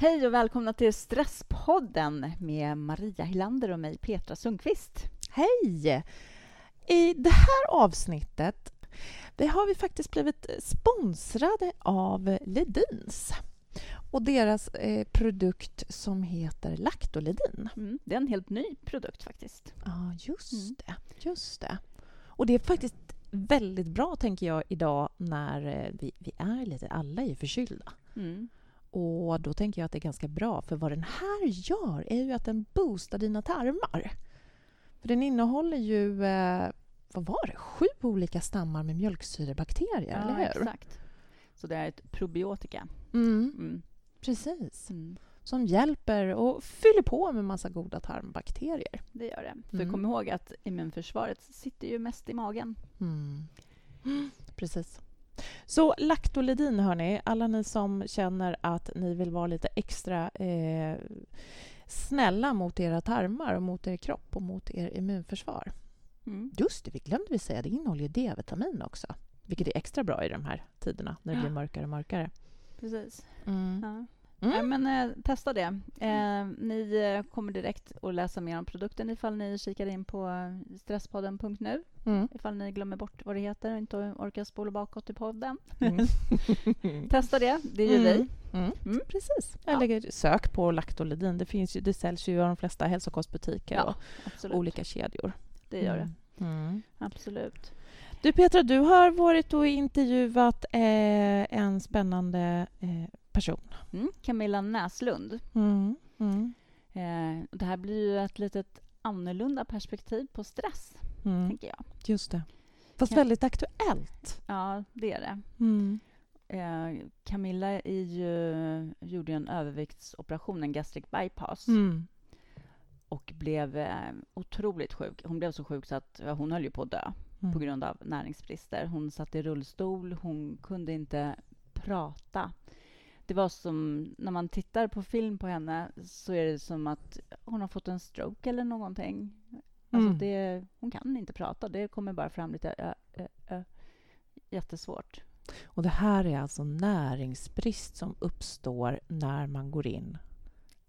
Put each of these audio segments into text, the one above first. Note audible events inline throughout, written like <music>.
Hej och välkomna till Stresspodden med Maria Hillander och mig, Petra Sundqvist. Hej! I det här avsnittet det har vi faktiskt blivit sponsrade av Ledins och deras eh, produkt som heter Lactolidin. Mm, det är en helt ny produkt faktiskt. Ja, ah, just mm. det. Just det. Och det är faktiskt väldigt bra, tänker jag, idag när eh, vi, vi är lite... Alla är förkylda. Mm. Och då tänker jag att det är ganska bra, för vad den här gör är ju att den boostar dina tarmar. För den innehåller ju, eh, vad var det, sju olika stammar med mjölksyrebakterier, ja, eller hur? exakt. Så det är ett probiotika. Mm. Mm. Precis. Mm. Som hjälper och fyller på med massa goda tarmbakterier. Det gör det. För mm. kom ihåg att immunförsvaret sitter ju mest i magen. Mm. <gasps> Precis. Så Lactolidin, hörni, alla ni som känner att ni vill vara lite extra eh, snälla mot era tarmar och mot er kropp och mot er immunförsvar. Mm. Just det, vi glömde vi säga, det innehåller ju D-vitamin också, vilket är extra bra i de här tiderna när det ja. blir mörkare och mörkare. Precis. Mm. Ja. Mm. Ja, men eh, testa det. Eh, ni eh, kommer direkt att läsa mer om produkten ifall ni kikar in på stresspodden.nu. Mm. Ifall ni glömmer bort vad det heter och inte orkar spola bakåt i podden. Mm. <laughs> <laughs> testa det, det gör vi. Mm. Mm. mm. Precis. Ja. Eller sök på Lactolidin. Det, finns ju, det säljs ju i de flesta hälsokostbutiker ja, och absolut. olika kedjor. Det gör det. Absolut. Du Petra, du har varit och intervjuat eh, en spännande eh, person. Mm, Camilla Näslund. Mm, mm. Eh, det här blir ju ett litet annorlunda perspektiv på stress, mm. tänker jag. Just det. Fast Cam väldigt aktuellt. Ja, det är det. Mm. Eh, Camilla är ju, gjorde en överviktsoperation, en gastric bypass mm. och blev eh, otroligt sjuk. Hon blev så sjuk så att ja, hon höll ju på att dö mm. på grund av näringsbrister. Hon satt i rullstol, hon kunde inte prata det var som när man tittar på film på henne så är det som att hon har fått en stroke eller någonting. Alltså mm. det, hon kan inte prata. Det kommer bara fram lite ö, ö, ö. jättesvårt. Och det här är alltså näringsbrist som uppstår när man går in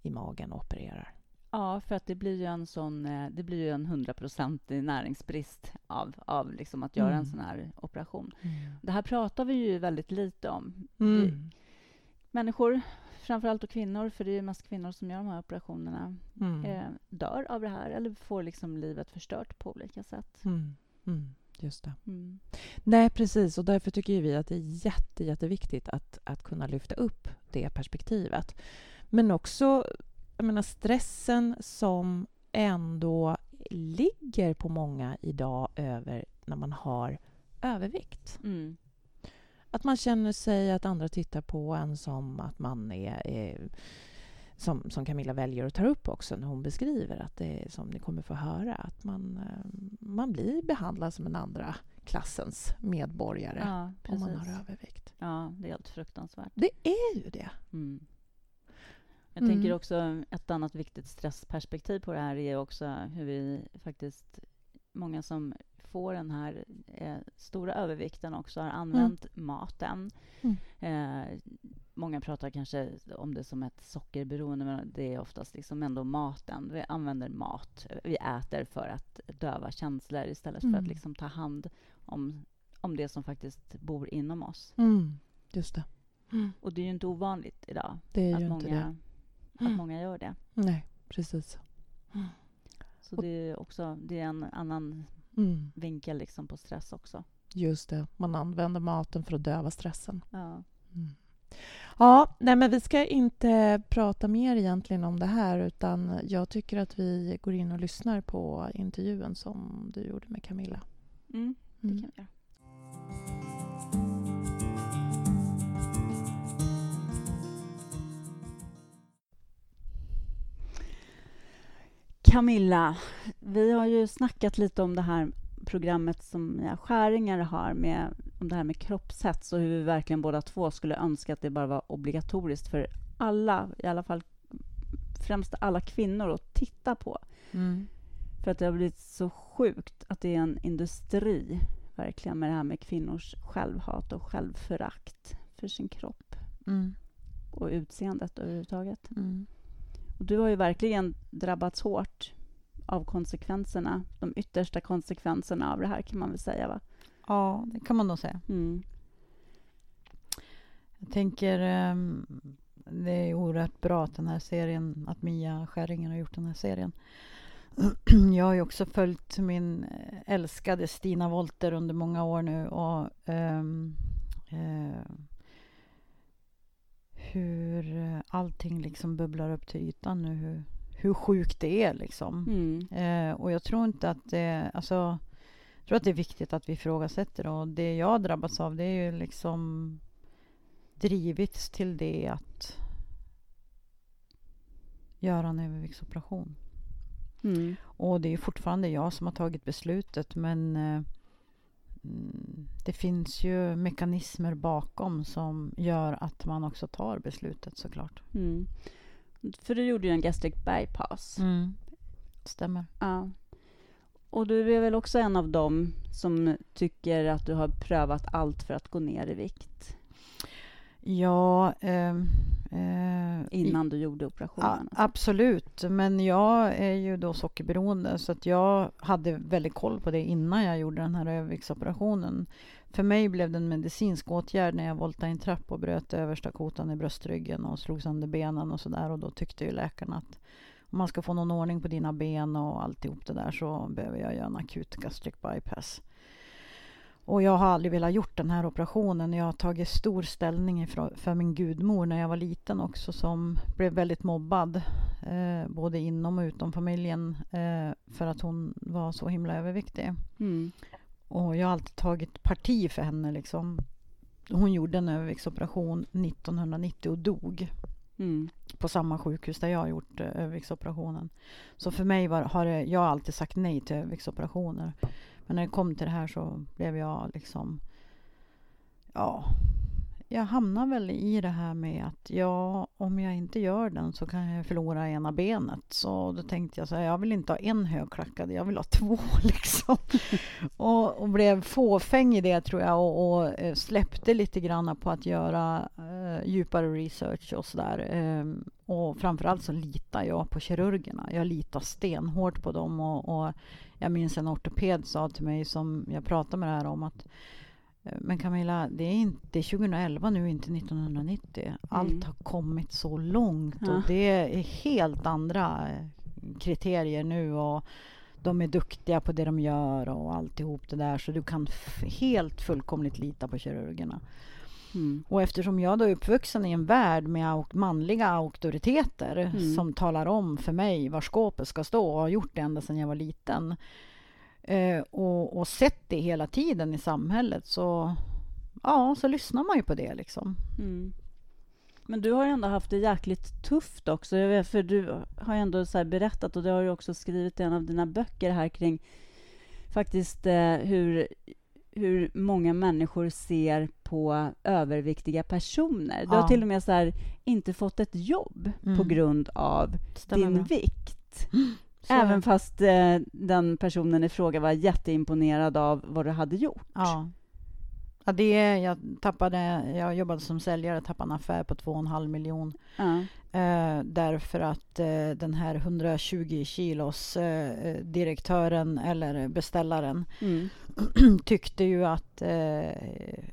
i magen och opererar? Ja, för att det blir ju en sån, eh, det blir ju en hundraprocentig näringsbrist av, av liksom att göra mm. en sån här operation. Mm. Det här pratar vi ju väldigt lite om. Mm. Vi, människor, framförallt och kvinnor, för det är mest kvinnor som gör de här operationerna, mm. eh, dör av det här eller får liksom livet förstört på olika sätt. Mm. Mm. Just det. Mm. Nej, precis. Och därför tycker vi att det är jätte, jätteviktigt att, att kunna lyfta upp det perspektivet. Men också jag menar, stressen som ändå ligger på många idag över när man har övervikt. Mm. Att man känner sig att andra tittar på en som att man är, är som, som Camilla väljer att ta upp också när hon beskriver att det är som ni kommer få höra, att man, eh, man blir behandlad som en andra klassens medborgare ja, om man har övervikt. Ja, det är helt fruktansvärt. Det är ju det. Mm. Jag mm. tänker också ett annat viktigt stressperspektiv på det här är också hur vi faktiskt, många som får den här eh, stora övervikten också har använt mm. maten. Mm. Eh, många pratar kanske om det som ett sockerberoende, men det är oftast liksom ändå maten. Vi använder mat. Vi äter för att döva känslor istället mm. för att mm. liksom ta hand om, om det som faktiskt bor inom oss. Mm. Just det. Och det är ju inte ovanligt idag att, många, att många gör det. Nej, precis. Så det är också det är en annan mm. vinkel liksom på stress också. Just det, man använder maten för att döva stressen. Ja. Mm. Ja, nej men vi ska inte prata mer egentligen om det här utan jag tycker att vi går in och lyssnar på intervjun som du gjorde med Camilla. Mm, det mm. kan vi göra. Camilla, vi har ju snackat lite om det här programmet som ja, Skäringer har med om det här med kroppshets och hur vi verkligen båda två skulle önska att det bara var obligatoriskt för alla, i alla fall främst alla kvinnor, att titta på. Mm. För att det har blivit så sjukt att det är en industri verkligen med det här med kvinnors självhat och självförakt för sin kropp. Mm. och utseendet överhuvudtaget. Mm. Och du har ju verkligen drabbats hårt av konsekvenserna, de yttersta konsekvenserna av det här kan man väl säga va? Ja, det kan man nog säga. Mm. Jag tänker um, det är oerhört bra att den här serien, att Mia Skäringen har gjort den här serien. <clears throat> Jag har ju också följt min älskade Stina Wolter under många år nu och um, uh, hur allting liksom bubblar upp till ytan nu. Hur, hur sjukt det är liksom. Mm. Eh, och jag tror inte att det, alltså, jag tror att det är viktigt att vi ifrågasätter och det jag drabbats av det är ju liksom drivits till det att göra en överviktsoperation. Mm. Och det är fortfarande jag som har tagit beslutet men eh, det finns ju mekanismer bakom som gör att man också tar beslutet såklart. Mm. För du gjorde ju en gastric bypass. Mm. Stämmer. Ja. Och du är väl också en av dem som tycker att du har prövat allt för att gå ner i vikt? Ja... Eh, eh, Innan du gjorde operationen? Ja, absolut, men jag är ju då sockerberoende så att jag hade väldigt koll på det innan jag gjorde den här överviktsoperationen. För mig blev det en medicinsk åtgärd när jag voltade en trapp och bröt översta kotan i bröstryggen och slog sönder benen och sådär. Och då tyckte ju läkarna att om man ska få någon ordning på dina ben och alltihop det där så behöver jag göra en akut gastric bypass. Och jag har aldrig velat gjort den här operationen. Jag har tagit stor ställning för min gudmor när jag var liten också som blev väldigt mobbad. Eh, både inom och utom familjen eh, för att hon var så himla överviktig. Mm. Och jag har alltid tagit parti för henne. Liksom. Hon gjorde en överviktsoperation 1990 och dog. Mm. På samma sjukhus där jag har gjort eh, överviktsoperationen. Så för mig var, har jag alltid sagt nej till överviktsoperationer. Men när det kom till det här så blev jag liksom... Ja, jag hamnar väl i det här med att ja, om jag inte gör den så kan jag förlora ena benet. Så då tänkte jag så här, jag vill inte ha en högklackad, jag vill ha två <laughs> liksom. och, och, blev fåfäng i det tror jag och, och eh, släppte lite grann på att göra eh, djupare research och sådär. Um, och framförallt så litar jag på kirurgerna. Jag litar stenhårt på dem och, och jag minns en ortoped sa till mig som jag pratade med det här om att Eh, men Camilla, det är, inte, det är 2011 nu, inte 1990. Mm. Allt har kommit så långt ja. och det är helt andra eh, kriterier nu och de är duktiga på det de gör och alltihop det där så du kan helt fullkomligt lita på kirurgerna. Mm. Och eftersom jag då är uppvuxen i en värld med manliga auktoriteter mm. som talar om för mig var skåpet ska stå och har gjort det ända sedan jag var liten eh, och, och sett det hela tiden i samhället så, ja, så lyssnar man ju på det. Liksom. Mm. Men du har ändå haft det jäkligt tufft också. För du har ändå så berättat, och det har du också skrivit i en av dina böcker här kring faktiskt eh, hur, hur många människor ser på överviktiga personer. Du ja. har till och med så här, inte fått ett jobb mm. på grund av Stämmer din med. vikt. <gasps> Så. Även fast eh, den personen i fråga var jätteimponerad av vad du hade gjort. Ja. Ja, det, jag, tappade, jag jobbade som säljare, tappade en affär på 2,5 miljoner. Ja. Eh, därför att eh, den här 120 kilos eh, direktören eller beställaren mm. <clears throat> tyckte ju att eh,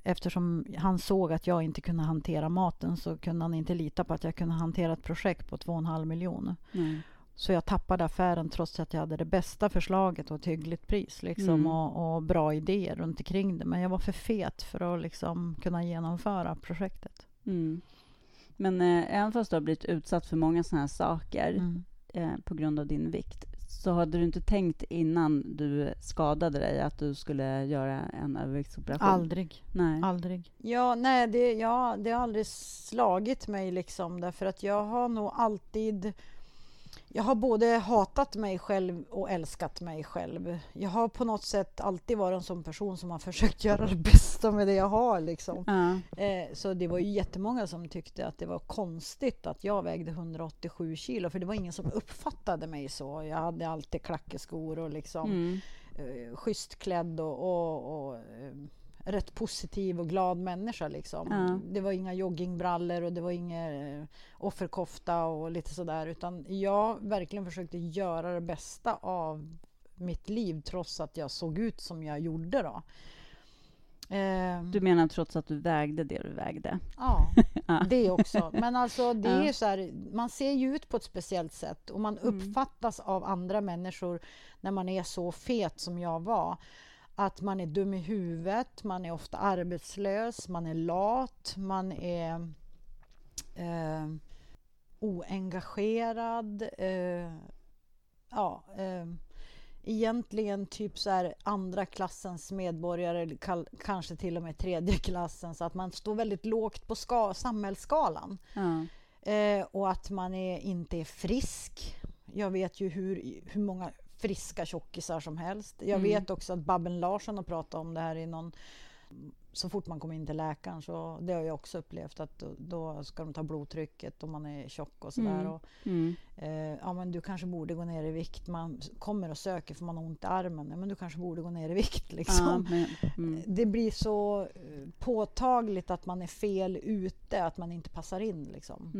eftersom han såg att jag inte kunde hantera maten så kunde han inte lita på att jag kunde hantera ett projekt på 2,5 miljoner. Mm. Så jag tappade affären trots att jag hade det bästa förslaget och ett hyggligt pris liksom, mm. och, och, bra idéer runt omkring det. Men jag var för fet för att liksom, kunna genomföra projektet. Mm. Men eh, även fast du har blivit utsatt för många sådana här saker mm. eh, på grund av din vikt så hade du inte tänkt innan du skadade dig att du skulle göra en överviktsoperation? Aldrig. Nej. Aldrig. Ja, nej, det, ja, det har aldrig slagit mig liksom därför att jag har nog alltid jag har både hatat mig själv och älskat mig själv. Jag har på något sätt alltid varit en sån person som har försökt <laughs> göra det bästa med det jag har. Liksom. Mm. Eh, så det var ju jättemånga som tyckte att det var konstigt att jag vägde 187 kilo, för det var ingen som uppfattade mig så. Jag hade alltid klackeskor och liksom mm. eh, schysst klädd och, och, och eh, rätt positiv och glad människa. Liksom. Ja. Det var inga joggingbrallor och det var inga eh, offerkofta och lite sådär. Utan jag verkligen försökte göra det bästa av mitt liv trots att jag såg ut som jag gjorde. Då. Eh, du menar trots att du vägde det du vägde? Ja, <laughs> det också. Men alltså, det är så här, man ser ju ut på ett speciellt sätt och man mm. uppfattas av andra människor när man är så fet som jag var. Att man är dum i huvudet, man är ofta arbetslös, man är lat, man är eh, oengagerad. Eh, ja, eh, egentligen typ så här andra klassens medborgare, kanske till och med tredje <laughs> klassen, så att man står väldigt lågt på ska, samhällsskalan. Mm. Eh, och att man är, inte är frisk. Jag vet ju hur, hur många friska tjockisar som helst. Jag mm. vet också att Babben Larsson har pratat om det här i någon så fort man kommer in till läkaren så det har jag också upplevt att då, då ska de ta blodtrycket om man är tjock och sådär. Mm. Och, mm. Eh, ja men du kanske borde gå ner i vikt. Man kommer och söker för man har ont i armen. Ja, men du kanske borde gå ner i vikt <laughs> liksom. Ja, mm. Det blir så eh, påtagligt att man är fel ute, att man inte passar in liksom.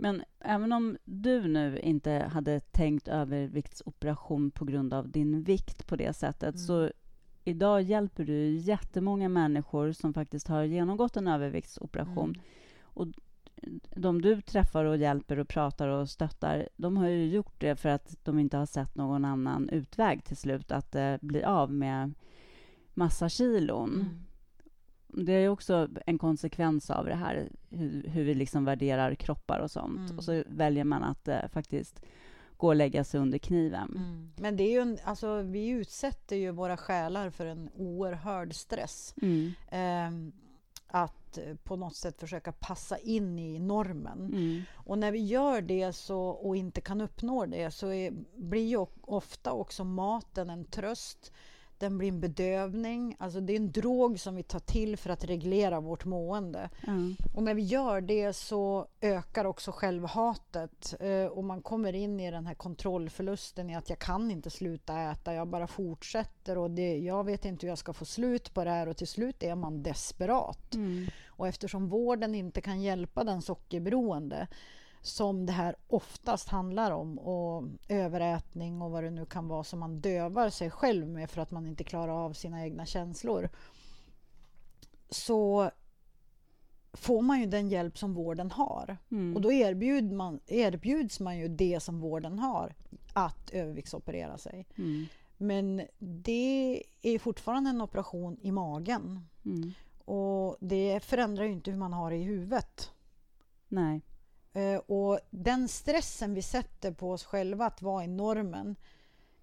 Men även om du nu inte hade tänkt överviktsoperation på grund av din vikt på det sättet mm. så idag hjälper du jättemånga människor som faktiskt har genomgått en överviktsoperation. Mm. Och de du träffar och hjälper och pratar och stöttar, de har ju gjort det för att de inte har sett någon annan utväg till slut att eh, bli av med massa kilon. Mm. Det är också en konsekvens av det här, hur, hur vi liksom värderar kroppar och sånt. Mm. Och så väljer man att eh, faktiskt gå och lägga sig under kniven. Mm. Men det är ju en, alltså, vi utsätter ju våra själar för en oerhörd stress. Mm. Eh, att på något sätt försöka passa in i normen. Mm. Och när vi gör det så, och inte kan uppnå det så är, blir ju ofta också maten en tröst den blir en bedövning. Alltså det är en drog som vi tar till för att reglera vårt mående. Mm. Och när vi gör det så ökar också självhatet eh, och man kommer in i den här kontrollförlusten i att jag kan inte sluta äta, jag bara fortsätter och det, jag vet inte hur jag ska få slut på det här och till slut är man desperat. Mm. Och eftersom vården inte kan hjälpa den sockerberoende som det här oftast handlar om och överätning och vad det nu kan vara som man dövar sig själv med för att man inte klarar av sina egna känslor så får man ju den hjälp som vården har. Mm. Och då erbjud man, erbjuds man ju det som vården har, att överviktsoperera sig. Mm. Men det är fortfarande en operation i magen. Mm. Och det förändrar ju inte hur man har det i huvudet. Nej. Eh, och den stressen vi sätter på oss själva att vara i normen,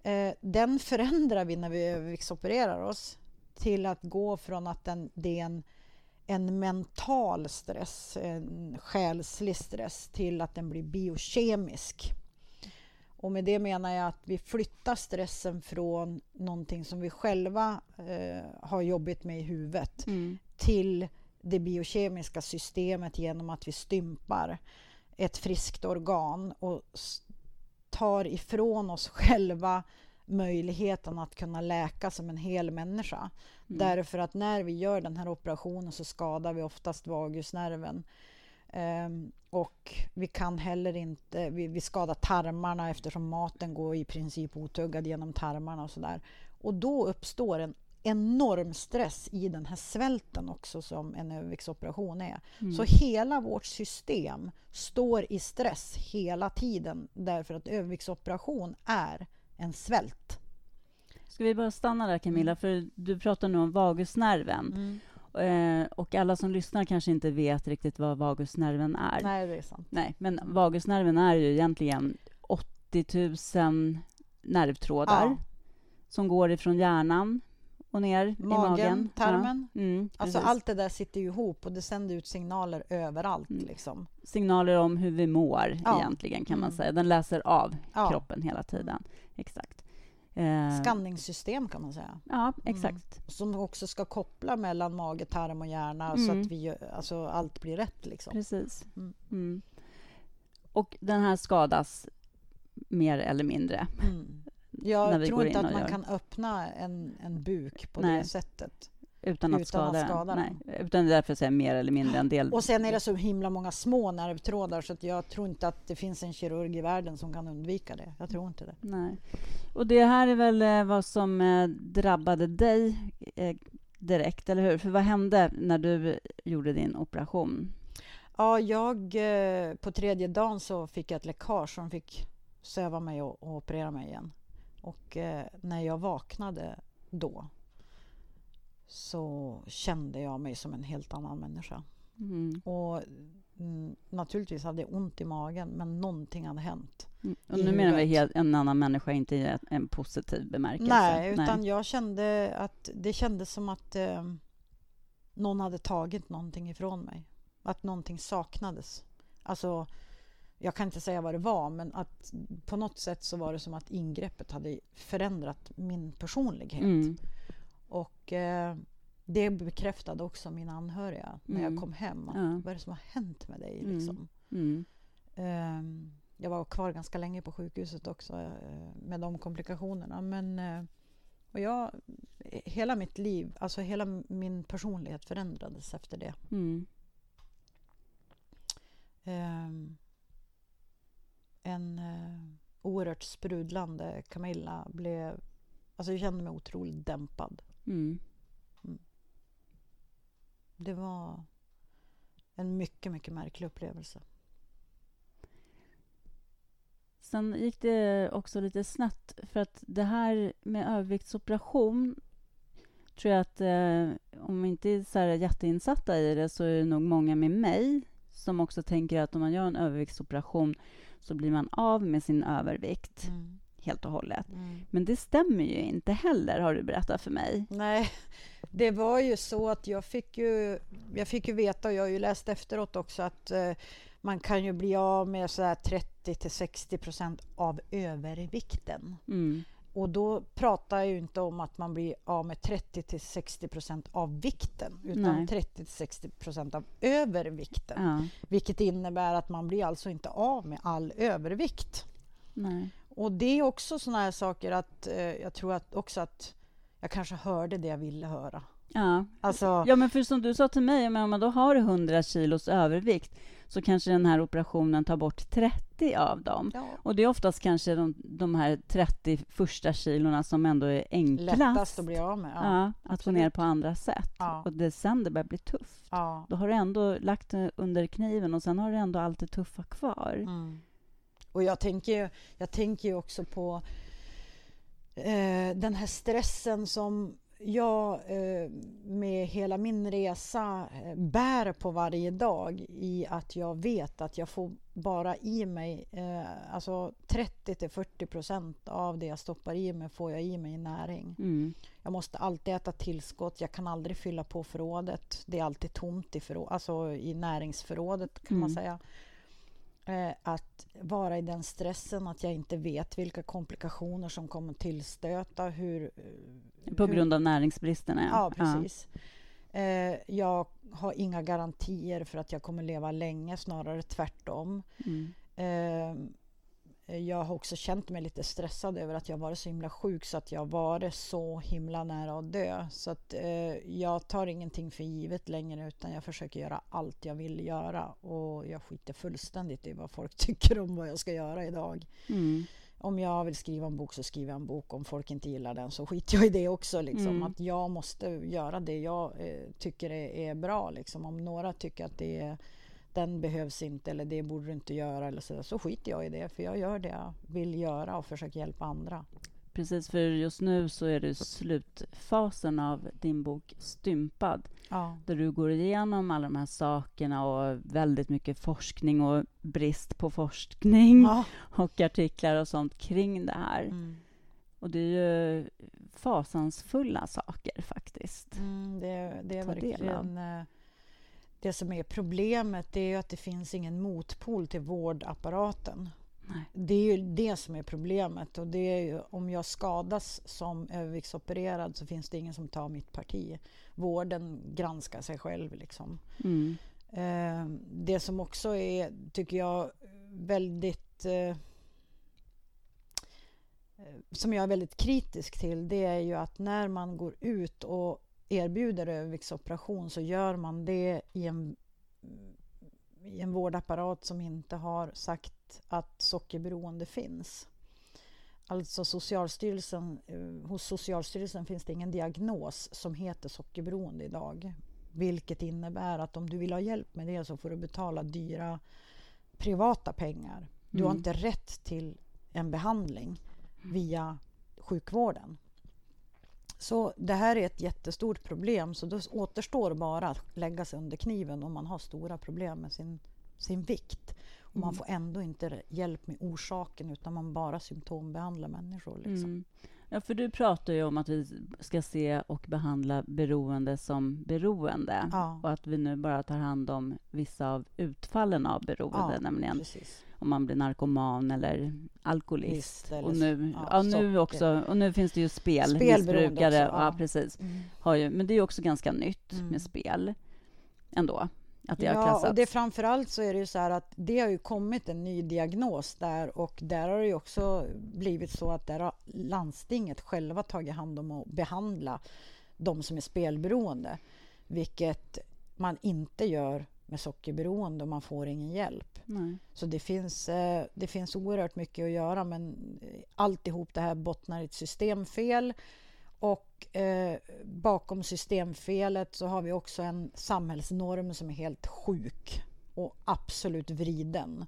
eh, den <laughs> förändrar vi när vi överviktsopererar oss till att gå från att den, det är en, en mental stress, en själslig stress, till att den blir biokemisk. Och med det menar jag att vi flyttar stressen från någonting som vi själva eh, har jobbigt med i huvudet mm. till det biokemiska systemet genom att vi stympar ett friskt organ och tar ifrån oss själva möjligheten att kunna läka som en hel människa. Mm. Därför att när vi gör den här operationen så skadar vi oftast vagusnerven. Um, och vi kan heller inte, vi, vi skadar tarmarna eftersom maten går i princip otuggad genom tarmarna och sådär. Och då uppstår en enorm stress i den här svälten också som en överviktsoperation är. Mm. Så hela vårt system står i stress hela tiden därför att överviktsoperation är en svält. Ska vi bara stanna där Camilla, mm. för du pratar nu om vagusnerven. Mm. Eh, och alla som lyssnar kanske inte vet riktigt vad vagusnerven är. Nej, det är sant. Nej, men vagusnerven är ju egentligen 80 000 nervtrådar ja. som går ifrån hjärnan och ner magen, i magen. tarmen. Ja. Mm, alltså allt det där sitter ju ihop och det sänder ut signaler överallt. Mm. Liksom. Signaler om hur vi mår ja. egentligen kan man mm. säga. Den läser av ja. kroppen hela tiden. Exakt. Eh. Skanningssystem kan man säga. Ja, mm. exakt. Mm. Som också ska koppla mellan mage, tarm och hjärna så att vi, alltså, allt blir rätt. Liksom. Precis. Och den här skadas mer eller mindre. Jag tror inte att man kan öppna en, en buk på Nej. det sättet. utan att, utan skada, att skada den. Nej, utan därför säger mer eller mindre en del. Och sen är det så himla många små nervtrådar så jag tror inte att det finns en kirurg i världen som kan undvika det. Jag tror inte det. Nej. Och det här är väl eh, vad som eh, drabbade dig eh, direkt, eller hur? För vad hände när du gjorde din operation? Ja, jag, på tredje dagen så fick jag ett läckage som fick söva mig och, och operera mig igen. Och när jag vaknade då så kände jag mig som en helt annan människa. Mm. Och mm, naturligtvis hade jag ont i magen, men någonting hade hänt. Mm. Och nu menar vi helt, en annan människa, inte i en positiv bemärkelse? Nej, utan Nej. jag kände att det kändes som att eh, någon hade tagit någonting ifrån mig. Att någonting saknades. Alltså, jag kan inte säga vad det var, men att på något sätt så var det som att ingreppet hade förändrat min personlighet. Mm. Och eh, det bekräftade också mina anhöriga när mm. jag kom hem. Att, ja. Vad är det som har hänt med dig? Mm. Liksom. Mm. Eh, jag var kvar ganska länge på sjukhuset också eh, med de komplikationerna. Men eh, och jag, hela mitt liv, alltså hela min personlighet förändrades efter det. En uh, oerhört sprudlande Camilla blev... Alltså jag kände mig otroligt dämpad. Mm. Mm. Det var en mycket, mycket märklig upplevelse. Sen gick det också lite snett, för att det här med överviktsoperation tror jag att eh, om vi inte är så här jätteinsatta i det så är det nog många med mig som också tänker att om man gör en överviktsoperation så blir man av med sin övervikt. Mm helt och hållet. Mm. Men det stämmer ju inte heller, har du berättat för mig. Nej, <laughs> det var ju så att jag fick ju, jag fick ju veta, och jag har ju läst efteråt också, att eh, man kan ju bli av med så 30 till 60 procent av övervikten. Mm. Och då pratar jag ju inte om att man blir av med 30 till 60 procent av vikten utan Nej. 30 till 60 procent av övervikten. Ja. Vilket innebär att man blir alltså inte av med all övervikt. Nej. Och det är också såna här saker att eh, jag tror att också att jag kanske hörde det jag ville höra. Ja, alltså, ja men för som du sa till mig, om man då har 100 kilos övervikt så kanske den här operationen tar bort 30 av dem. Ja. Och det är oftast kanske de, de här 30 första kilorna som ändå är enklast. Lättast att bli av med. Ja, ja att få ner på andra sätt. Och det sen det börjar bli tufft. Då har du ändå lagt under kniven och sen har du ändå allt det tuffa kvar. Mm. Och jag tänker, jag tänker också på eh, den här stressen som jag eh, med hela min resa eh, bär på varje dag i att jag vet att jag får bara i mig, eh, alltså 30 till 40 procent av det jag stoppar i mig får jag i mig i näring. Mm. Jag måste alltid äta tillskott, jag kan aldrig fylla på förrådet. Det är alltid tomt i, förråd, alltså i näringsförrådet kan mm. man säga. Eh, att vara i den stressen att jag inte vet vilka komplikationer som kommer tillstöta. Hur, eh, På grund av näringsbristerna? Ja, precis. Ja. Eh, jag har inga garantier för att jag kommer leva länge, snarare tvärtom. Mm. Eh, jag har också känt mig lite stressad över att jag varit så himla sjuk så att jag varit så himla nära att dö. Så att eh, jag tar ingenting för givet längre utan jag försöker göra allt jag vill göra och jag skiter fullständigt i vad folk <laughs> tycker om vad jag ska göra idag. Mm. Om jag vill skriva en bok så skriver jag en bok. Om folk inte gillar den så skiter jag i det också. Liksom. Mm. Att jag måste göra det jag eh, tycker är, är bra. Liksom. Om några tycker att det är den behövs inte eller det borde du inte göra eller så, så skiter jag i det för jag gör det jag vill göra och försöker hjälpa andra. Precis, för just nu så är det slutfasen av din bok Stympad ja. där du går igenom alla de här sakerna och väldigt mycket forskning och brist på forskning ja. <laughs> och artiklar och sånt kring det här. Mm. Och det är ju fasansfulla saker faktiskt. Mm, det, det är verkligen det som är problemet det är att det finns ingen motpol till vårdapparaten. Nej. Det är ju det som är problemet. Och det är ju, om jag skadas som överviktsopererad så finns det ingen som tar mitt parti. Vården granskar sig själv. Liksom. Mm. Eh, det som också är, tycker jag, väldigt... Eh, som jag är väldigt kritisk till det är ju att när man går ut och erbjuder överviktsoperation så gör man det i en, i en vårdapparat som inte har sagt att sockerberoende finns. Alltså Socialstyrelsen, eh, hos Socialstyrelsen finns det ingen diagnos som heter sockerberoende idag. Vilket innebär att om du vill ha hjälp med det så får du betala dyra privata pengar. Du har mm. inte rätt till en behandling via sjukvården. Så det här är ett jättestort problem så då återstår bara att lägga sig under kniven om man har stora problem med sin, sin vikt. Och man mm. får ändå inte hjälp med orsaken utan man bara symptombehandlar människor. Liksom. Mm. Ja, för du pratar ju om att vi ska se och behandla beroende som beroende ja. och att vi nu bara tar hand om vissa av utfallen av beroende, ja, nämligen precis. om man blir narkoman eller alkoholist. Eller, och nu, ja, ja nu också, och nu finns det ju spel, missbrukare. Ja. precis. Mm. Har ju, men det är också ganska nytt mm. med spel ändå. Att det ja, har klassats. och det framförallt så är det ju så här att det har ju kommit en ny diagnos där och där har det ju också blivit så att där har landstinget själva tagit hand om att behandla de som är spelberoende, vilket man inte gör med sockerberoende och man får ingen hjälp. Nej. Så det finns, eh, det finns oerhört mycket att göra men alltihop det här bottnar i ett systemfel och eh, bakom systemfelet så har vi också en samhällsnorm som är helt sjuk och absolut vriden.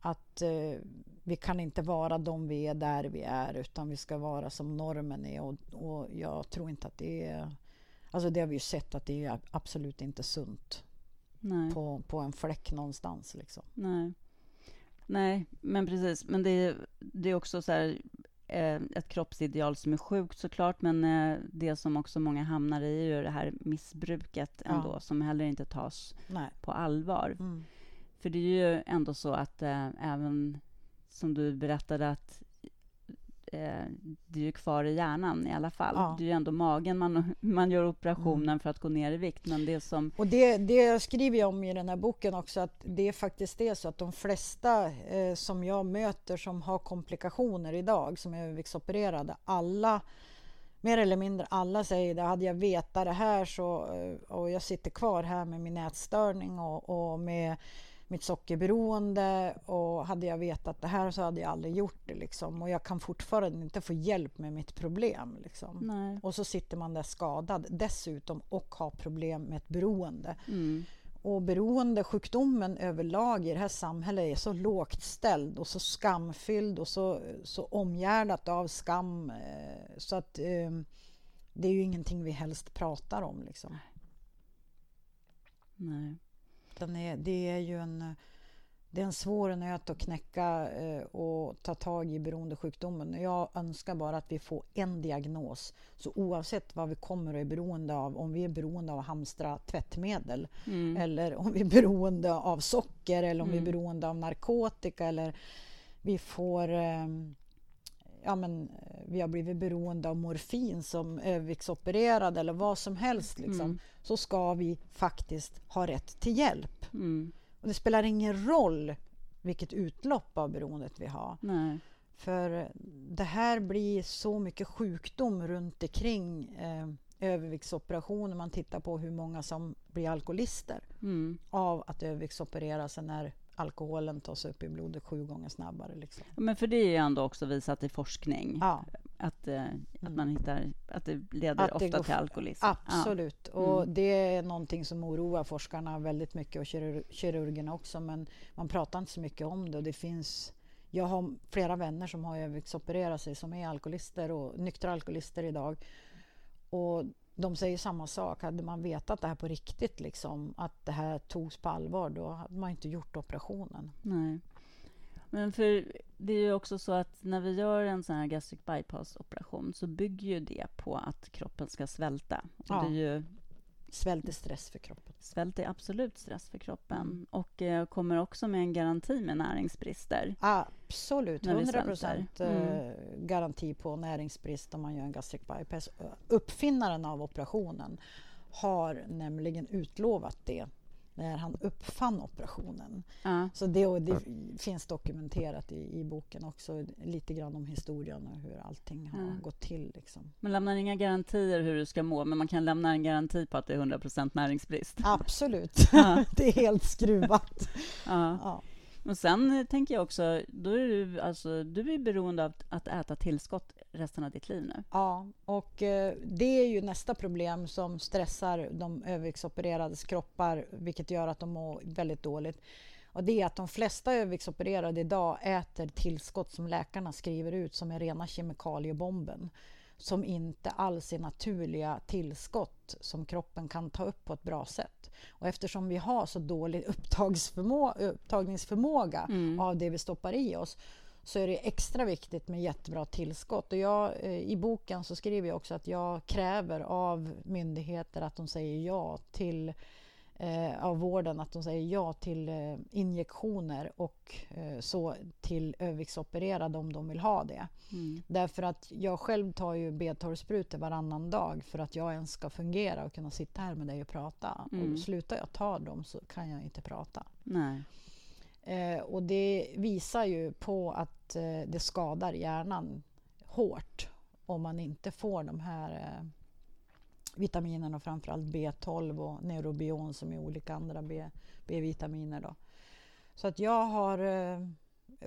Att eh, vi kan inte vara de vi är där vi är utan vi ska vara som normen är och, och jag tror inte att det är... Alltså det har vi ju sett att det är absolut inte sunt. På, på en fläck någonstans liksom. Nej. Nej, men precis. Men det, det är också så här, ett kroppsideal som är sjukt såklart, men eh, det som också många hamnar i är ju det här missbruket ändå, ja. som heller inte tas Nej. på allvar. Mm. För det är ju ändå så att eh, även som du berättade att eh, det är ju kvar i hjärnan i alla fall. Ja. Det är ju ändå magen man, man gör operationen mm. för att gå ner i vikt. Men det som... Och det, det skriver jag om i den här boken också, att det är faktiskt det så att de flesta eh, som jag möter som har komplikationer idag, som är överviktsopererade, alla mer eller mindre alla säger det. Hade jag vetat det här så, eh, och jag sitter kvar här med min ätstörning och, och med mitt sockerberoende och hade jag vetat det här så hade jag aldrig gjort det. Liksom. Och jag kan fortfarande inte få hjälp med mitt problem. Liksom. Och så sitter man där skadad dessutom och har problem med ett beroende. Mm. Och beroendesjukdomen överlag i det här samhället är så lågt ställd och så skamfylld och så, så omgärdat av skam eh, så att eh, det är ju ingenting vi helst pratar om. Liksom. Nej. Den är, det är ju en, det är en svår nöt att knäcka eh, och ta tag i beroendesjukdomen. Jag önskar bara att vi får en diagnos. Så oavsett vad vi kommer och är beroende av, om vi är beroende av att hamstra tvättmedel mm. eller om vi är beroende av socker eller om mm. vi är mm. beroende av narkotika eller vi får eh, ja, men, vi har blivit beroende av morfin som överviktsopererad eller vad som helst liksom, mm. så ska vi faktiskt ha rätt till hjälp. Mm. Och det spelar ingen roll vilket utlopp av beroendet vi har. Nej. För det här blir så mycket sjukdom runt omkring eh, överviktsoperationer. Man tittar på hur många som blir alkoholister mm. av att överviktsoperera sig när alkoholen tas upp i blodet sju gånger snabbare. Liksom. Men för det är ju ändå också visat i forskning. Ja. Att, eh, att man hittar, att det leder att ofta det till alkoholism. Absolut, ja. och mm. det är någonting som oroar forskarna väldigt mycket och kirurg, kirurgerna också, men man pratar inte så mycket om det och det finns jag har flera vänner som har överviktsopererat sig som är alkoholister och nyktra alkoholister idag. Och de säger samma sak. Hade man vetat det här på riktigt, liksom, att det här togs på allvar, då hade man inte gjort operationen. Nej. Men för det är ju också så att när vi gör en sån här gastric bypass-operation så bygger ju det på att kroppen ska svälta. Ja. det är ju Svält är stress för kroppen. Svält är absolut stress för kroppen och eh, kommer också med en garanti med näringsbrister. Absolut, 100 procent eh, mm. garanti på näringsbrist om man gör en gastric bypass. Uppfinnaren av operationen har nämligen utlovat det när han uppfann operationen. Uh. Så det, det finns dokumenterat i, i, boken också, lite grann om historien och hur allting har uh. gått till. Liksom. Man lämnar inga garantier hur du ska må, men man kan lämna en garanti på att det är 100% näringsbrist. Absolut, uh. <laughs> det är helt skruvat. Och sen eh, tänker jag också, då är du, alltså, du är beroende av att äta tillskott resten av ditt liv nu. Ja, och eh, det är ju nästa problem som stressar de överviktsopererades kroppar, vilket gör att de mår väldigt dåligt. Och det är att de flesta överviktsopererade idag äter tillskott som läkarna skriver ut som är rena kemikaliebomben som inte alls är naturliga tillskott som kroppen kan ta upp på ett bra sätt. Och eftersom vi har så dålig upptagningsförmåga mm. av det vi stoppar i oss så är det extra viktigt med jättebra tillskott. Och jag, eh, I boken så skriver jag också att jag kräver av myndigheter att de säger ja till eh, av vården att de säger ja till eh, injektioner och eh, så till överviktsopererade om de vill ha det. Mm. Därför att jag själv tar ju B12-sprutor varannan dag för att jag ens ska fungera och kunna sitta här med dig och prata. Mm. Och slutar jag ta dem så kan jag inte prata. Nej. Eh, och det visar ju på att eh, det skadar hjärnan hårt om man inte får de här eh, vitaminerna, framförallt B12 och neurobion som är olika andra B-vitaminer. Då. Så att jag har eh,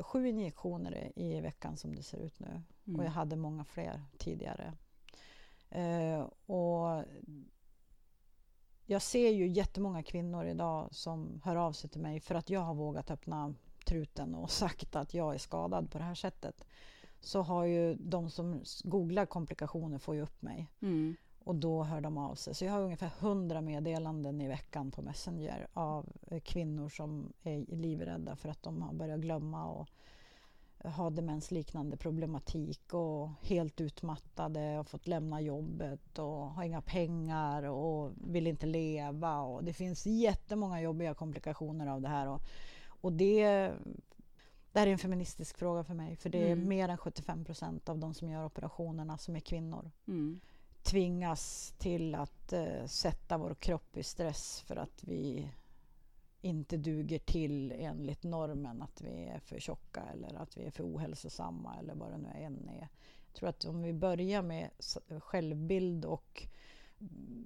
sju injektioner i veckan som det ser ut nu mm. och jag hade många fler tidigare. Eh, och jag ser ju jättemånga kvinnor idag som hör av sig till mig för att jag har vågat öppna truten och <laughs> sagt att jag är skadad på det här sättet. Så har ju de som googlar komplikationer får ju upp mig. Mm. Och då hör de av sig. Så jag har ungefär 100 meddelanden i veckan på Messenger av kvinnor som är livrädda för att de har börjat glömma och ha demensliknande problematik och helt utmattade och fått lämna jobbet och har inga pengar och vill inte leva. Och det finns jättemånga jobbiga komplikationer av det här. Och, och det, det här är en feministisk fråga för mig för det är mm. mer än 75 procent av de som gör operationerna som är kvinnor. Mm. Tvingas till att uh, sätta vår kropp i stress för att vi inte duger till enligt normen att vi är för tjocka eller att vi är för ohälsosamma eller vad det nu än är. Jag tror att om vi börjar med självbild och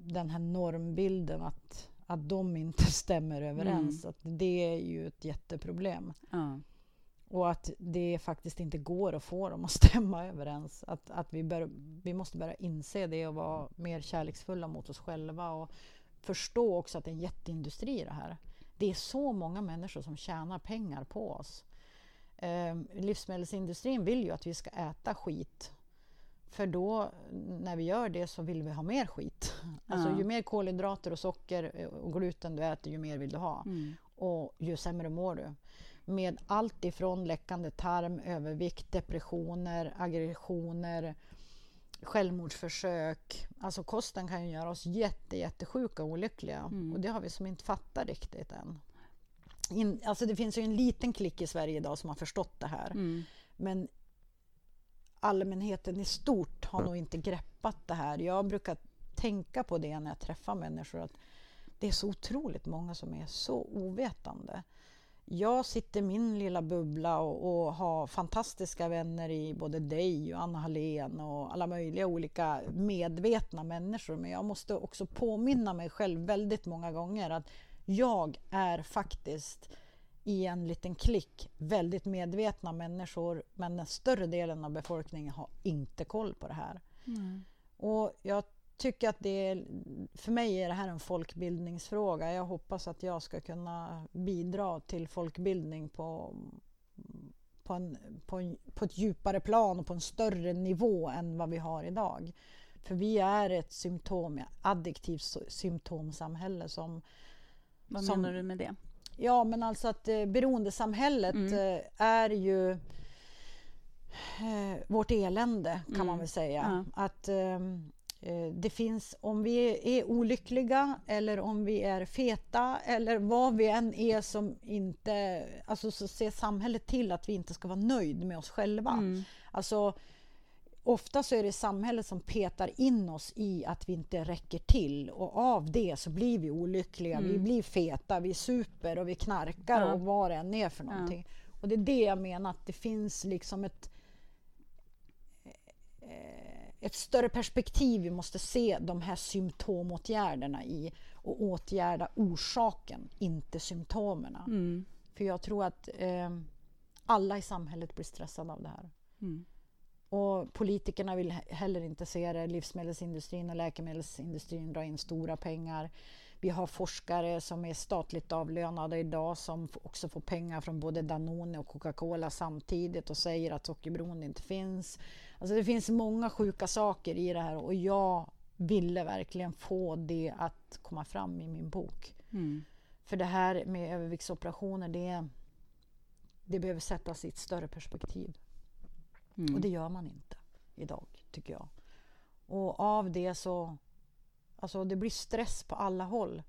den här normbilden att, att de inte <laughs> stämmer överens, mm. att det är ju ett jätteproblem. Ja. Och att det faktiskt inte går att få dem att <laughs> stämma överens. Att, att vi, bör, vi måste börja inse det och vara mer kärleksfulla mot oss själva och förstå också att det är en jätteindustri i det här. Det är så många människor som tjänar pengar på oss. Eh, livsmedelsindustrin vill ju att vi ska äta skit. För då, när vi gör det, så vill vi ha mer skit. <laughs> Alltså, Ju mer kolhydrater och socker och gluten du äter, ju mer vill du ha. Mm. Och ju sämre mår du. Med allt ifrån läckande tarm, övervikt, depressioner, aggressioner, självmordsförsök. Alltså kosten kan ju göra oss jätte, jättesjuka och olyckliga. Mm. Och det har vi som inte fattat riktigt än. In, alltså det finns ju en liten klick i Sverige idag som har förstått det här. Mm. Men allmänheten i stort har nog inte greppat det här. Jag brukar tänka på det när jag träffar människor. att Det är så otroligt många som är så ovetande jag sitter i min lilla bubbla och, och, har fantastiska vänner i både dig och Anna Hallén och alla möjliga olika medvetna människor. Men jag måste också påminna mig själv väldigt många gånger att jag är faktiskt i en liten klick väldigt medvetna människor men den större delen av befolkningen har inte koll på det här. Mm. Och jag tycker att det är, för mig är det här en folkbildningsfråga. Jag hoppas att jag ska kunna bidra till folkbildning på, på, en, på, en, på ett djupare plan och på en större nivå än vad vi har idag. För vi är ett symptom, addiktivt symptomsamhälle som... Vad som, menar du med det? Ja, men alltså att eh, beroendesamhället mm. eh, är ju eh, vårt elände kan mm. man väl säga. Ja. Att eh, det finns, om vi är olyckliga eller om vi är feta eller vad vi än är som inte... Alltså så ser samhället till att vi inte ska vara nöjd med oss själva. Mm. Alltså, ofta så är det samhället som petar in oss i att vi inte räcker till och av det så blir vi olyckliga. Mm. Vi blir feta, vi super och vi knarkar ja. och vad det än är för någonting. Ja. Och det är det jag menar att det finns liksom ett eh, ett större perspektiv vi måste se de här symptomåtgärderna i och åtgärda orsaken, inte symptomen. Mm. För jag tror att eh, alla i samhället blir stressade av det här. Mm. Och politikerna vill heller inte se det. Livsmedelsindustrin och läkemedelsindustrin drar in stora pengar. Vi har forskare som är statligt avlönade idag som också får pengar från både Danone och Coca-Cola samtidigt och säger att sockerberoende inte finns. Alltså det finns många sjuka saker i det här och jag ville verkligen få det att komma fram i min bok. Mm. För det här med överviktsoperationer, det, det behöver sättas i ett större perspektiv. Mm. Och det gör man inte idag, tycker jag. Och av det så... Alltså det blir stress på alla håll.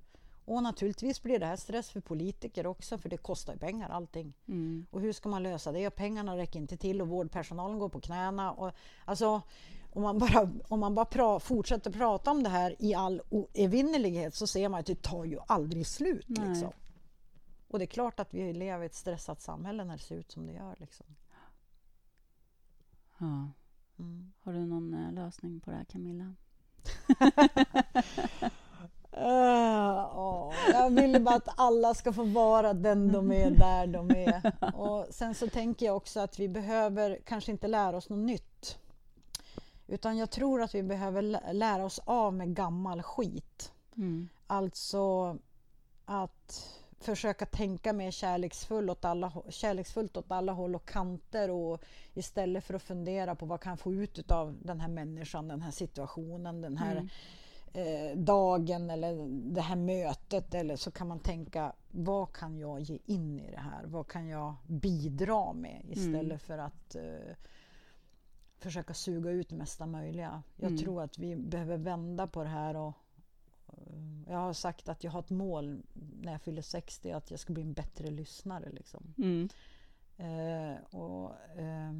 Och naturligtvis blir det här stress för politiker också, för det kostar ju pengar allting. Mm. Och hur ska man lösa det? Pengarna räcker inte till och vårdpersonalen går på knäna. Och, alltså, om man bara, om man bara pra, fortsätter prata om det här i all evinnerlighet så ser man att det tar ju aldrig slut. Liksom. Och det är klart att vi lever i ett stressat samhälle när det ser ut som det gör. Liksom. Ja. Mm. Har du någon uh, lösning på det här, Camilla? <laughs> uh, oh, jag vill bara att alla ska få vara den de är där de är. Och sen så tänker jag också att vi behöver kanske inte lära oss något nytt. Utan jag tror att vi behöver lära oss av med gammal skit. Mm. Alltså att försöka tänka mer kärleksfull åt alla, kärleksfullt åt alla håll och kanter och istället för att fundera på vad kan jag få ut av den här människan, den här situationen, den här mm. eh, dagen eller det här mötet. Eller så kan man tänka, vad kan jag ge in i det här? Vad kan jag bidra med istället mm. för att eh, försöka suga ut det mesta möjliga. Jag mm. tror att vi behöver vända på det här och jag har sagt att jag har ett mål när jag fyller 60 att jag ska bli en bättre lyssnare. Liksom. Mm. Eh, och, eh,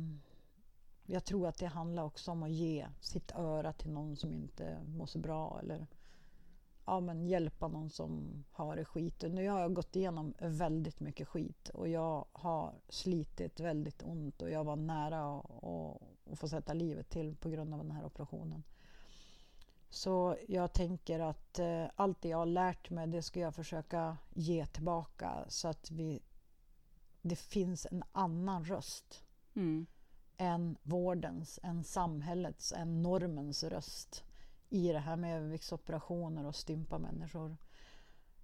jag tror att det handlar också om att ge sitt öra till någon som inte mår så bra eller ja, men hjälpa någon som har det skit. Och nu har jag gått igenom väldigt mycket skit och jag har slitit väldigt ont och jag var nära att få sätta livet till på grund av den här operationen. Så jag tänker att eh, allt det jag har lärt mig, det ska jag försöka ge tillbaka så att vi, det finns en annan röst mm. än vårdens, än samhällets, än normens röst i det här med överviktsoperationer och stympa människor.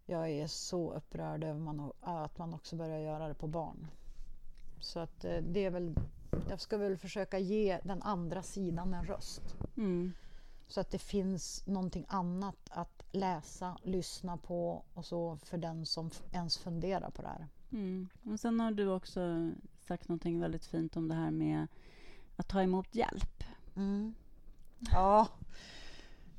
Jag är så upprörd över man, att man också börjar göra det på barn. Så att eh, det är väl, jag ska väl försöka ge den andra sidan en röst. Mm. Så att det finns någonting annat att läsa, lyssna på och så för den som ens funderar på det här. Mm. Och sen har du också sagt någonting väldigt fint om det här med att ta emot hjälp. Mm. Ja.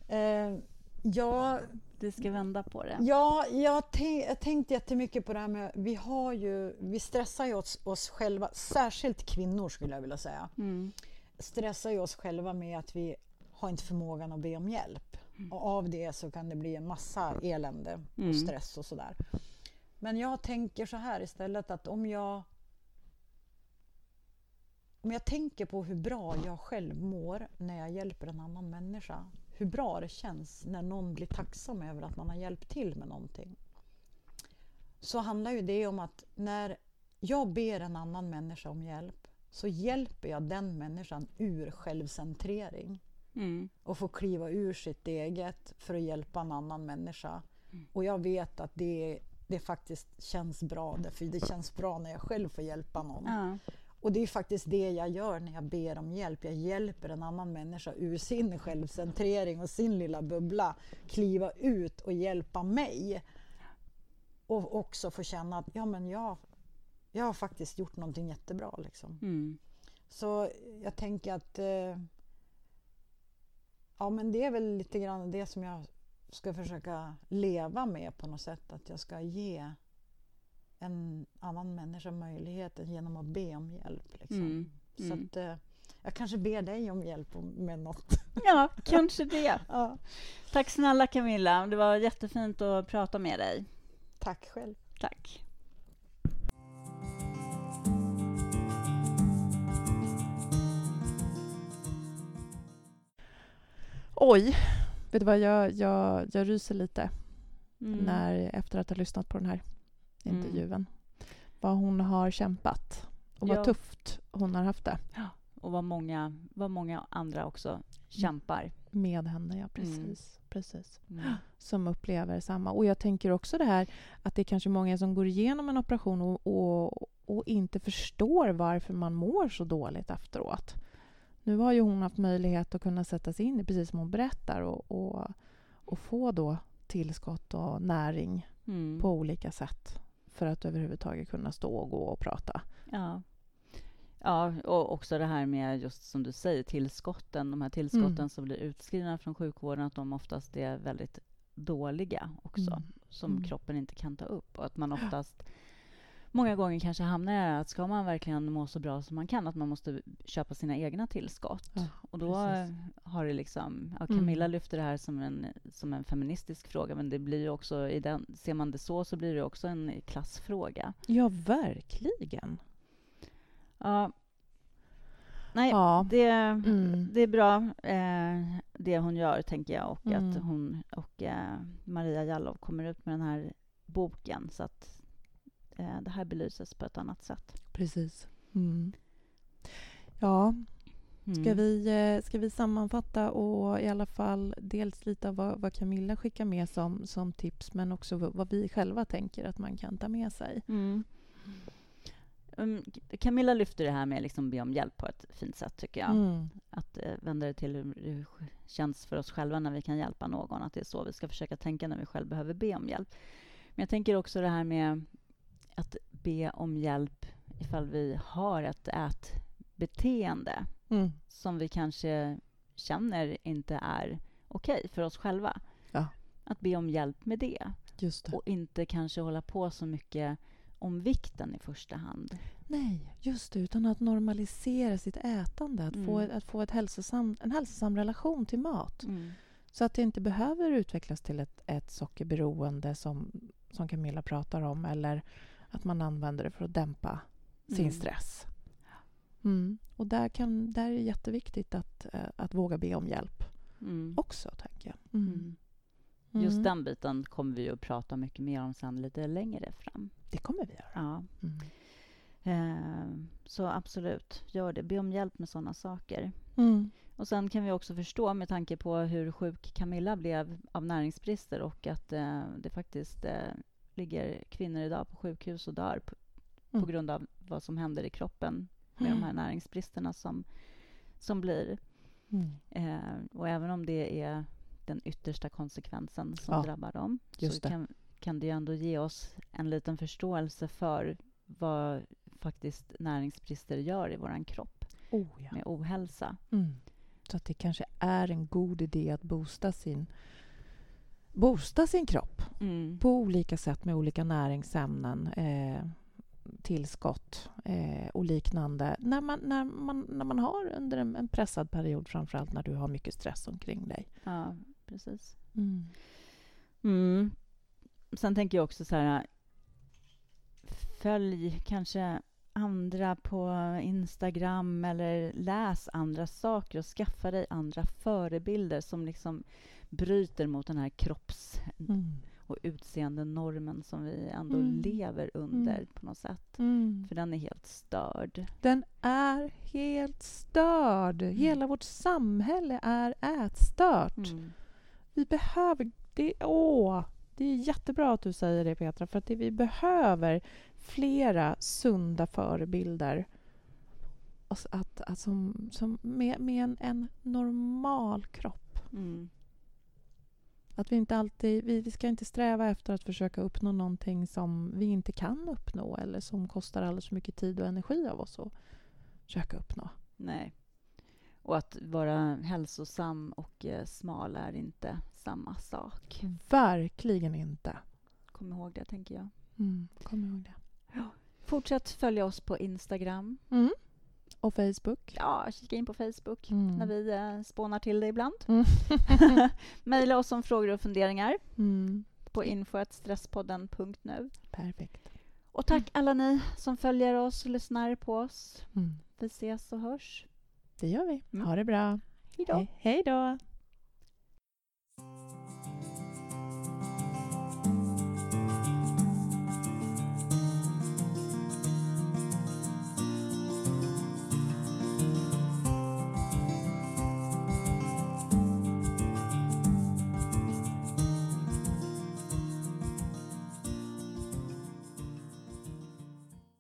Eh, ja. Du ska vända på det. Ja, jag har tänkt jättemycket på det här med... Vi, har ju, vi stressar ju oss, oss själva, särskilt kvinnor skulle jag vilja säga. Mm. Stressar ju oss själva med att vi har inte förmågan att be om hjälp. Mm. Och av det så kan det bli en massa elände och mm. stress och sådär. Men jag tänker så här istället att om jag om jag tänker på hur bra jag själv mår när jag hjälper en annan människa. Hur bra det känns när någon blir tacksam över att man har hjälpt till med någonting. Så handlar ju det om att när jag ber en annan människa om hjälp så hjälper jag den människan ur självcentrering. Mm. Och få kliva ur sitt eget för att hjälpa en annan människa. Mm. Och jag vet att det, det faktiskt känns bra, för det känns bra när jag själv får hjälpa någon. Ja. Och det är faktiskt det jag gör när jag ber om hjälp. Jag hjälper en annan människa ur sin självcentrering och sin lilla bubbla kliva ut och hjälpa mig. Och också få känna att ja, men jag, jag har faktiskt gjort någonting jättebra. Liksom. Mm. Så jag tänker att eh, Ja, men det är väl lite grann det som jag ska försöka leva med på något sätt. Att jag ska ge en annan människa möjligheten genom att be om hjälp. Liksom. Mm. Mm. Så att, eh, Jag kanske ber dig om hjälp med något. <laughs> Ja, kanske det. <laughs> Ja. Tack snälla Camilla. Det var jättefint att prata med dig. Tack själv. Tack. Oj, vet du vad, jag, jag, jag ryser lite mm. när, efter att ha lyssnat på den här intervjun. Mm. Vad hon har kämpat och vad ja. tufft hon har haft det. Ja. Och vad många, vad många andra också kämpar. Med henne, ja. Precis. Mm. precis. Mm. Som upplever samma. Och jag tänker också det här att det är kanske många som går igenom en operation och, och, och inte förstår varför man mår så dåligt efteråt. Nu har ju hon haft möjlighet att kunna sätta sig in i, precis som hon berättar, och, och, och få då tillskott och näring mm. på olika sätt för att överhuvudtaget kunna stå och gå och prata. Ja. Ja, och också det här med just som du säger, tillskotten. De här tillskotten mm. som blir utskrivna från sjukvården, att de oftast är väldigt dåliga också, mm. som mm. kroppen inte kan ta upp. Och att man oftast många gånger kanske hamnar i att ska man verkligen må så bra som man kan, att man måste köpa sina egna tillskott. Ja, och då precis. har det liksom... Ja, Camilla mm. lyfter det här som en, som en feministisk fråga, men det blir ju också i den... Ser man det så, så blir det också en klassfråga. Ja, verkligen. Ja. Nej, ja. Det, mm. det är bra, eh, det hon gör, tänker jag. Och mm. att hon och eh, Maria Jallow kommer ut med den här boken så att eh, det här belyses på ett annat sätt. Precis. Mm. Ja, Ska, mm. vi, eh, ska vi sammanfatta och i alla fall dels lite av vad, vad Camilla skickar med som, som tips men också vad, vi själva tänker att man kan ta med sig? Mm. Um, Camilla lyfter det här med att liksom be om hjälp på ett fint sätt, tycker jag. Mm. Att uh, vända det till hur det känns för oss själva när vi kan hjälpa någon. Att det är så vi ska försöka tänka när vi själva behöver be om hjälp. Men jag tänker också det här med att be om hjälp ifall vi har ett ätbeteende mm. som vi kanske känner inte är okej okay för oss själva. Ja. Att be om hjälp med det. det. Och inte kanske hålla på så mycket om vikten i första hand. Nej, just det. Utan att normalisera sitt ätande. Att mm. få, att få ett hälsosam, en hälsosam relation till mat. Mm. Så att det inte behöver utvecklas till ett, ett sockerberoende som, som Camilla pratar om. Eller att man använder det för att dämpa sin mm. stress. Mm. Och där, kan, där är det jätteviktigt att, eh, att våga be om hjälp mm. också, tänker jag. Mm. Just mm. den biten kommer vi att prata mycket mer om sen lite längre fram. Det kommer vi göra. Ja. Mm. Eh, så absolut, gör det. Be om hjälp med sådana saker. Mm. Och Sen kan vi också förstå, med tanke på hur sjuk Camilla blev av näringsbrister och att eh, det faktiskt eh, ligger kvinnor idag på sjukhus och dör på, mm. på grund av vad som händer i kroppen med de här mm. näringsbristerna som, som blir. Mm. Eh, och även om det är den yttersta konsekvensen som ja, drabbar dem så kan, kan det ändå ge oss en liten förståelse för vad faktiskt näringsbrister gör i vår kropp oh, ja. med ohälsa. Mm. Så att det kanske är en god idé att boosta sin, boosta sin kropp mm. på olika sätt med olika näringsämnen, eh, tillskott eh, och liknande när man, när, man, när man har under en, en pressad period, framförallt när du har mycket stress omkring dig. Ja, precis. Mm. Mm. Sen tänker jag också så här... Följ kanske andra på Instagram eller läs andra saker och skaffa dig andra förebilder som liksom bryter mot den här kropps mm. och utseendenormen som vi ändå mm. lever under mm. på något sätt. Mm. För den är helt störd. Den är helt störd. Mm. Hela vårt samhälle är ätstört. Mm. Vi behöver... Det, åh, det är jättebra att du säger det, Petra, för att det, vi behöver flera sunda förebilder att, att, att som, som med, med en, en normal kropp. Mm. Att vi inte alltid... Vi, vi ska inte sträva efter att försöka uppnå någonting som vi inte kan uppnå eller som kostar alldeles för mycket tid och energi av oss att försöka uppnå. Nej. Och att vara hälsosam och eh, smal är inte samma sak. Verkligen inte. Kom ihåg det, tänker jag. Mm, kom ihåg det. Ja. Fortsätt följa oss på Instagram. Mm. Och Facebook? Ja, kika in på Facebook mm. när vi eh, spånar till det ibland. Mm. <laughs> <laughs> Mejla oss om frågor och funderingar mm. på info.stresspodden.nu. Perfekt. Och tack alla ni som följer oss och lyssnar på oss. Mm. Vi ses och hörs. Det gör vi. Mm. Ha det bra. Hej då. Hej då.